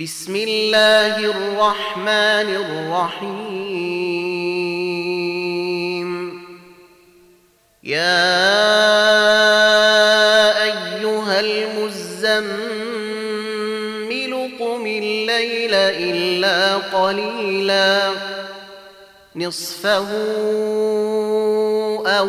بسم الله الرحمن الرحيم. يا أيها المزمل قم الليل إلا قليلا. نصفه أو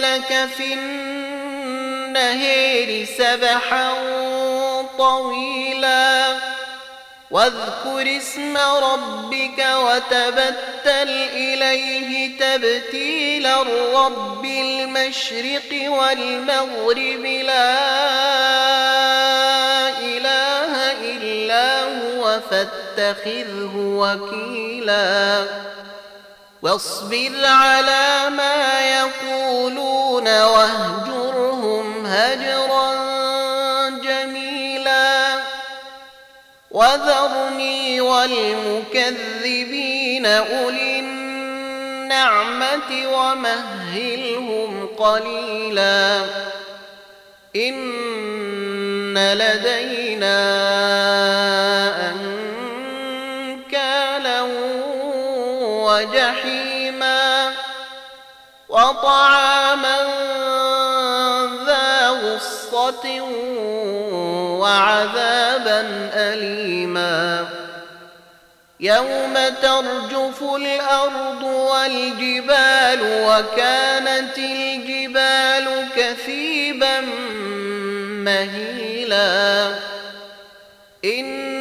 لك في النهير سبحا طويلا. واذكر اسم ربك وتبتل إليه تبتيلا رب المشرق والمغرب. لا إله إلا هو فاتخذه وكيلا. واصبر على ما يقولون واهجرهم هجرا جميلا وذرني والمكذبين اولي النعمه ومهلهم قليلا ان لدينا انكالا وجحيما وطعاما ذا غصة وعذابا أليما. يوم ترجف الأرض والجبال وكانت الجبال كثيبا مهيلا. إنا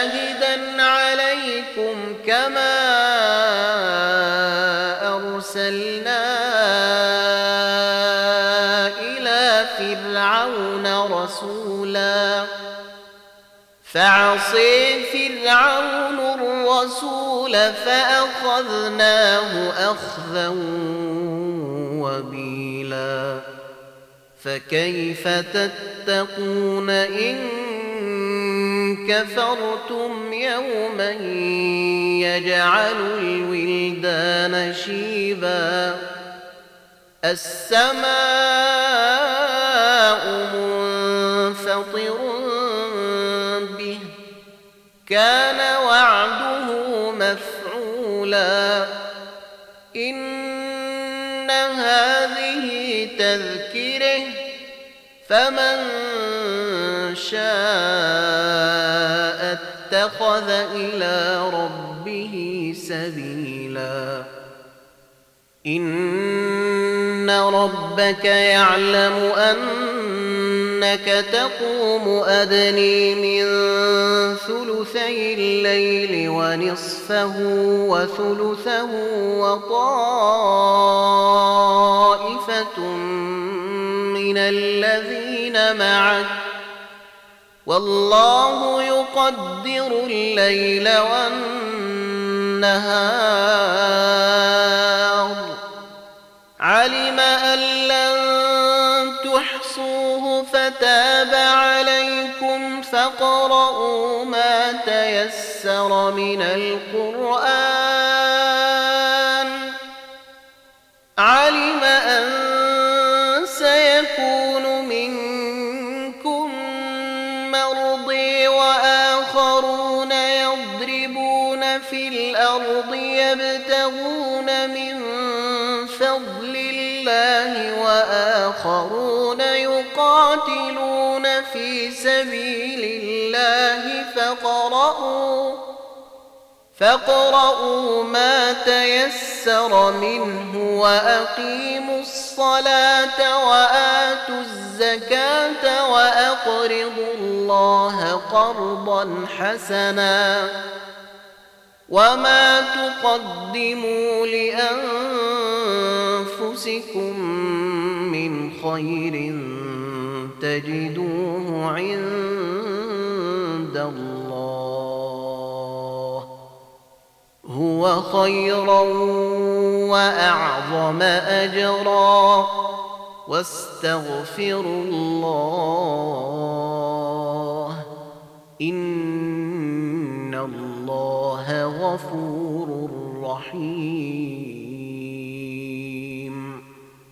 شاهدا عليكم كما أرسلنا إلى فرعون رسولا. فعصي فرعون الرسول فأخذناه أخذا وبيلا. فكيف تتقون إن كفرتم يوما يجعل الولدان شيبا. السماء منفطر به. كان وعده مفعولا. إن هذه تذكرة فمن شاء اتخذ إلى ربه سبيلا. إن ربك يعلم أنك تقوم أدني من ثلثي الليل ونصفه وثلثه وطائفة من الذين معك. والله يقدر الليل والنهار. علم أن لن تحصوه فتاب عليكم فاقرؤوا ما تيسر من القرآن. علم في الأرض يبتغون من فضل الله وآخرون يقاتلون في سبيل الله فقرؤوا فاقرؤوا ما تيسر منه وأقيموا الصلاة وآتوا الزكاة وأقرضوا الله قرضا حسنا. وما تقدموا لانفسكم من خير تجدوه عند الله هو خيرا واعظم اجرا واستغفروا الله الله غفور رحيم.